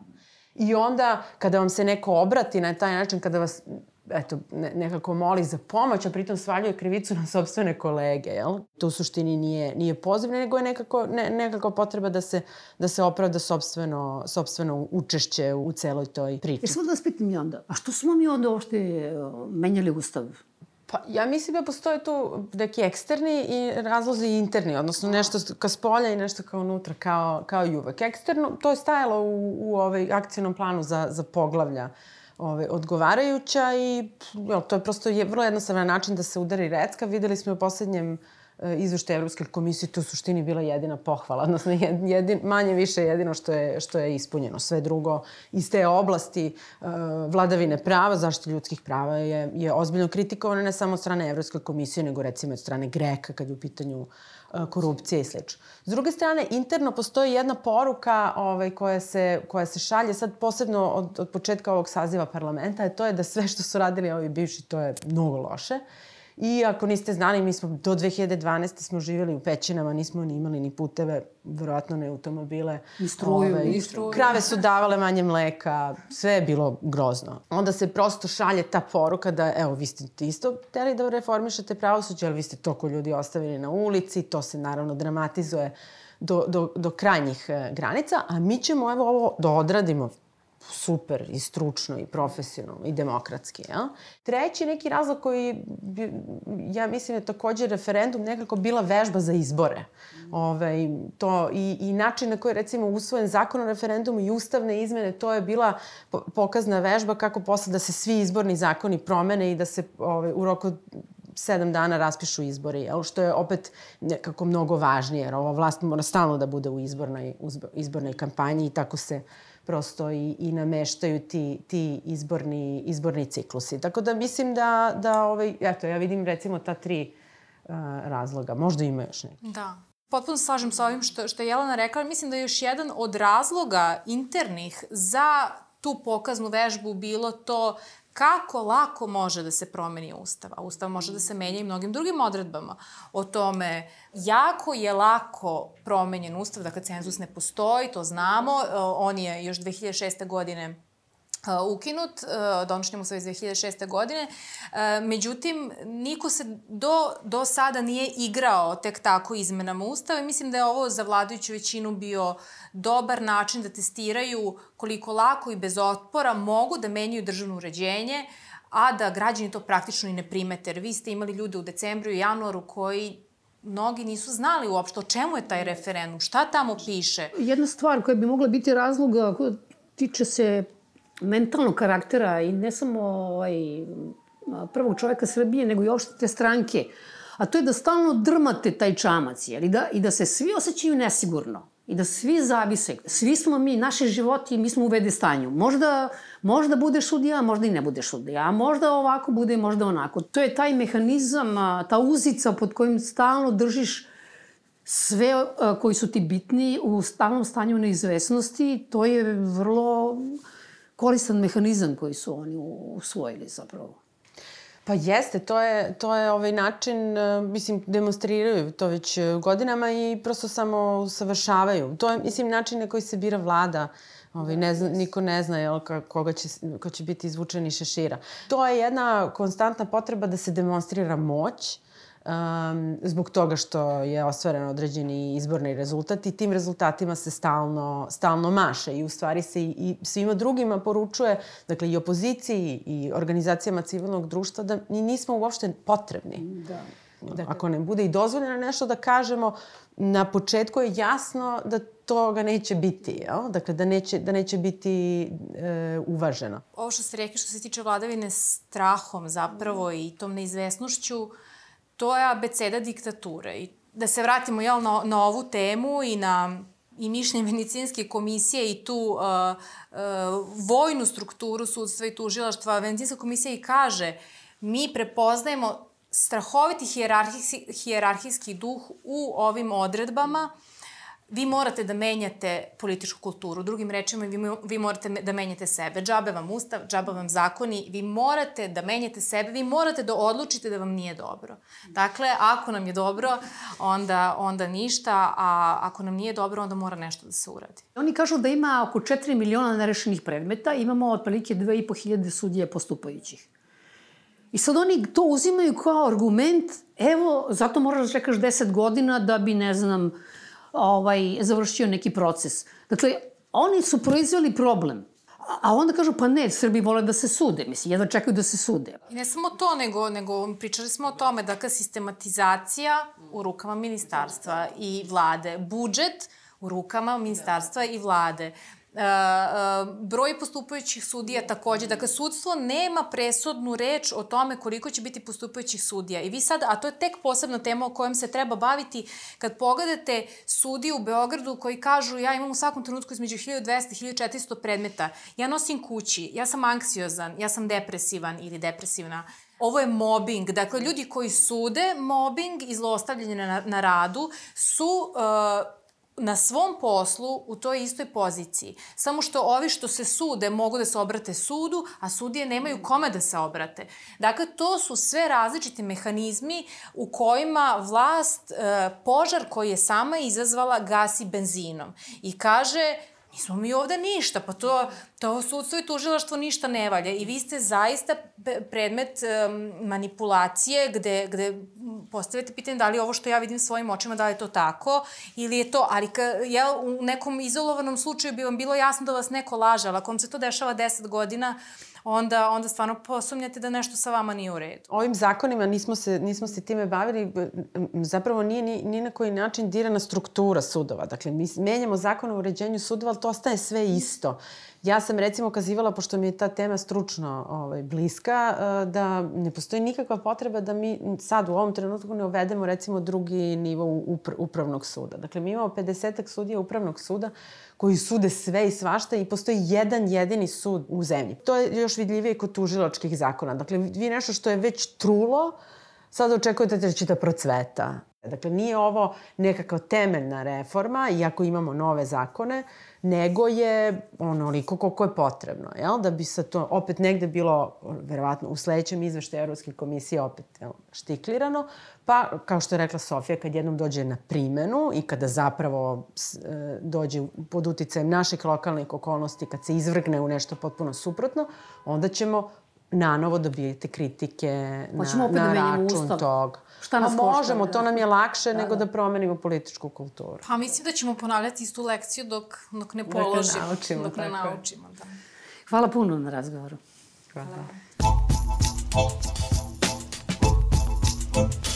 I onda, kada vam se neko obrati na taj način, kada vas eto, ne, nekako moli za pomoć, a pritom svaljuje krivicu na sobstvene kolege, jel? To u suštini nije, nije pozivno, nego je nekako, ne, nekako potreba da se, da se opravda sobstveno, sobstveno učešće u celoj toj priči. Jer samo da vas pitam i onda, a što smo mi onda ošte e, menjali ustav? Pa ja mislim da postoje tu neki eksterni i razlozi interni, odnosno nešto ka spolja i nešto kao unutra, kao, kao i uvek. Eksterno, to je stajalo u, u ovaj akcijnom planu za, za poglavlja ovaj, odgovarajuća i jo, to je prosto je, vrlo jednostavan način da se udari recka. Videli smo u poslednjem e, izvešte Evropske komisije, to u suštini bila jedina pohvala, odnosno jedin, manje više jedino što je, što je ispunjeno. Sve drugo iz te oblasti uh, vladavine prava, zaštite ljudskih prava je, je ozbiljno kritikovano ne samo od strane Evropske komisije, nego recimo od strane Greka kad je u pitanju korupcije i sl. S druge strane, interno postoji jedna poruka ovaj, koja, se, koja se šalje sad posebno od, od početka ovog saziva parlamenta, a to je da sve što su radili ovi bivši, to je mnogo loše. I ako niste znali, mi smo do 2012. smo živjeli u pećinama, nismo ni imali ni puteve, verovatno ne automobile. I struju, ove, ovaj, i struju. Krave su davale manje mleka, sve je bilo grozno. Onda se prosto šalje ta poruka da, evo, vi ste isto hteli da reformišete pravosuđe, ali vi ste toko ljudi ostavili na ulici, to se naravno dramatizuje do, do, do krajnjih e, granica, a mi ćemo evo ovo da odradimo super i stručno i profesionalno i demokratski. Ja? Treći neki razlog koji, ja mislim je takođe referendum nekako bila vežba za izbore. Ove, ovaj, to, i, I način na koji recimo usvojen zakon o referendumu i ustavne izmene, to je bila pokazna vežba kako posle da se svi izborni zakoni promene i da se ove, ovaj, u roku sedam dana raspišu izbori, jel? što je opet nekako mnogo važnije, jer ova vlast mora stalno da bude u izbornoj, izbornoj kampanji i tako se prosto i, i nameštaju ti, ti izborni, izborni ciklusi. Tako da mislim da, da ovaj, eto, ja vidim recimo ta tri uh, razloga. Možda ima još neki. Da. Potpuno slažem sa ovim što, što je Jelena rekla. Mislim da je još jedan od razloga internih za tu pokaznu vežbu bilo to kako lako može da se promeni Ustav. A Ustav može da se menja i mnogim drugim odredbama. O tome, jako je lako promenjen Ustav, dakle cenzus ne postoji, to znamo. On je još 2006. godine ukinut, donošenjem u iz 2006. godine. Međutim, niko se do, do sada nije igrao tek tako izmenama Ustava i mislim da je ovo za vladajuću većinu bio dobar način da testiraju koliko lako i bez otpora mogu da menjaju državno uređenje, a da građani to praktično i ne primete. Jer vi ste imali ljude u decembru i januaru koji mnogi nisu znali uopšte o čemu je taj referendum, šta tamo piše. Jedna stvar koja bi mogla biti razloga tiče se mentalnog karaktera i ne samo ovaj, prvog čoveka Srbije, nego i uopšte te stranke. A to je da stalno drmate taj čamac, jer, i, da, i da se svi osjećaju nesigurno. I da svi zavise. Svi smo mi, naše životi, mi smo u vede stanju. Možda, možda bude sudija, možda i ne bude sudija. Možda ovako bude, možda onako. To je taj mehanizam, ta uzica pod kojim stalno držiš sve koji su ti bitni u stalnom stanju neizvesnosti. To je vrlo koristan mehanizam koji su oni usvojili zapravo. Pa jeste, to je, to je ovaj način, e, mislim, demonstriraju to već godinama i prosto samo savršavaju. To je, mislim, način na koji se bira vlada. Ovaj, ne zna, niko ne zna jel, koga će, ko će biti izvučen iz šešira. To je jedna konstantna potreba da se demonstrira moć, um, zbog toga što je ostvaren određeni izborni rezultat i tim rezultatima se stalno, stalno maše i u stvari se i, i svima drugima poručuje, dakle i opoziciji i organizacijama civilnog društva da mi nismo uopšte potrebni. Da. Dakle, Ako ne bude i dozvoljeno nešto da kažemo, na početku je jasno da toga neće biti, jel? Dakle, da neće, da neće biti e, uvaženo. Ovo što ste rekli što se tiče vladavine strahom zapravo i tom neizvesnošću, to je abeceda diktature. I da se vratimo jel, na, na ovu temu i na i mišljenje medicinske komisije i tu uh, uh, vojnu strukturu sudstva i tužilaštva, medicinska komisija i kaže mi prepoznajemo strahoviti hijerarhijski, hijerarhijski duh u ovim odredbama vi morate da menjate političku kulturu. Drugim rečima, vi, vi morate da menjate sebe. Džabe vam ustav, džabe vam zakoni. Vi morate da menjate sebe, vi morate da odlučite da vam nije dobro. Dakle, ako nam je dobro, onda, onda ništa, a ako nam nije dobro, onda mora nešto da se uradi. Oni kažu da ima oko 4 miliona nerešenih predmeta, imamo otprilike 2.500 sudije postupajućih. I sad oni to uzimaju kao argument, evo, zato moraš da čekaš 10 godina da bi, ne znam, ovaj, završio neki proces. Dakle, oni su proizveli problem. A onda kažu, pa ne, Srbi vole da se sude. Mislim, jedva čekaju da se sude. I ne samo to, nego, nego pričali smo o tome, dakle, sistematizacija u rukama ministarstva i vlade, budžet u rukama ministarstva i vlade. Broj postupajućih sudija takođe, dakle sudstvo nema presudnu reč o tome koliko će biti postupajućih sudija. I vi sad, a to je tek posebna tema o kojom se treba baviti, kad pogledate sudiju u Beogradu koji kažu ja imam u svakom trenutku između 1200 i 1400 predmeta, ja nosim kući, ja sam anksiozan, ja sam depresivan ili depresivna, ovo je mobbing. Dakle, ljudi koji sude mobbing i zlostavljanje na, na radu su uh, na svom poslu u toj istoj poziciji. Samo što ovi što se sude mogu da se obrate sudu, a sudije nemaju kome da se obrate. Dakle, to su sve različiti mehanizmi u kojima vlast e, požar koji je sama izazvala gasi benzinom. I kaže, Nismo mi ovde ništa, pa to, to sudstvo i tužilaštvo ništa ne valja. I vi ste zaista predmet um, manipulacije gde, gde postavite pitanje da li ovo što ja vidim svojim očima, da li je to tako ili je to, ali ka, ja, u nekom izolovanom slučaju bi vam bilo jasno da vas neko laže, ali ako vam se to dešava 10 godina, onda, onda stvarno posumnjate da nešto sa vama nije u redu. Ovim zakonima nismo se, nismo se time bavili, zapravo nije ni, ni na koji način dirana struktura sudova. Dakle, mi menjamo zakon o uređenju sudova, ali to ostaje sve isto. Ja sam recimo kazivala, pošto mi je ta tema stručno ovaj, bliska, e, da ne postoji nikakva potreba da mi sad u ovom trenutku ne uvedemo recimo drugi nivo upr upravnog suda. Dakle, mi imamo 50 sudija upravnog suda koji sude sve i svašta i postoji jedan jedini sud u zemlji. To je još vidljivije kod tužilačkih zakona. Dakle, vi nešto što je već trulo, sad očekujete da će da procveta. Dakle, nije ovo nekakva temeljna reforma, iako imamo nove zakone, nego je onoliko koliko je potrebno, jel? Da bi se to opet negde bilo, verovatno, u sledećem izveštaju Evropske komisije opet jel, štiklirano, pa, kao što je rekla Sofija, kad jednom dođe na primenu i kada zapravo e, dođe pod uticajem naših lokalnih okolnosti, kad se izvrgne u nešto potpuno suprotno, onda ćemo nanovo dobijete kritike na, da na račun ustav. toga. Šta nas pa možemo, to nam je lakše da, nego da. da promenimo političku kulturu. Pa mislim da ćemo ponavljati istu lekciju dok, dok ne položimo, dok ne naučimo. Dok ne naučimo da. Hvala puno na razgovoru. Hvala. Hvala.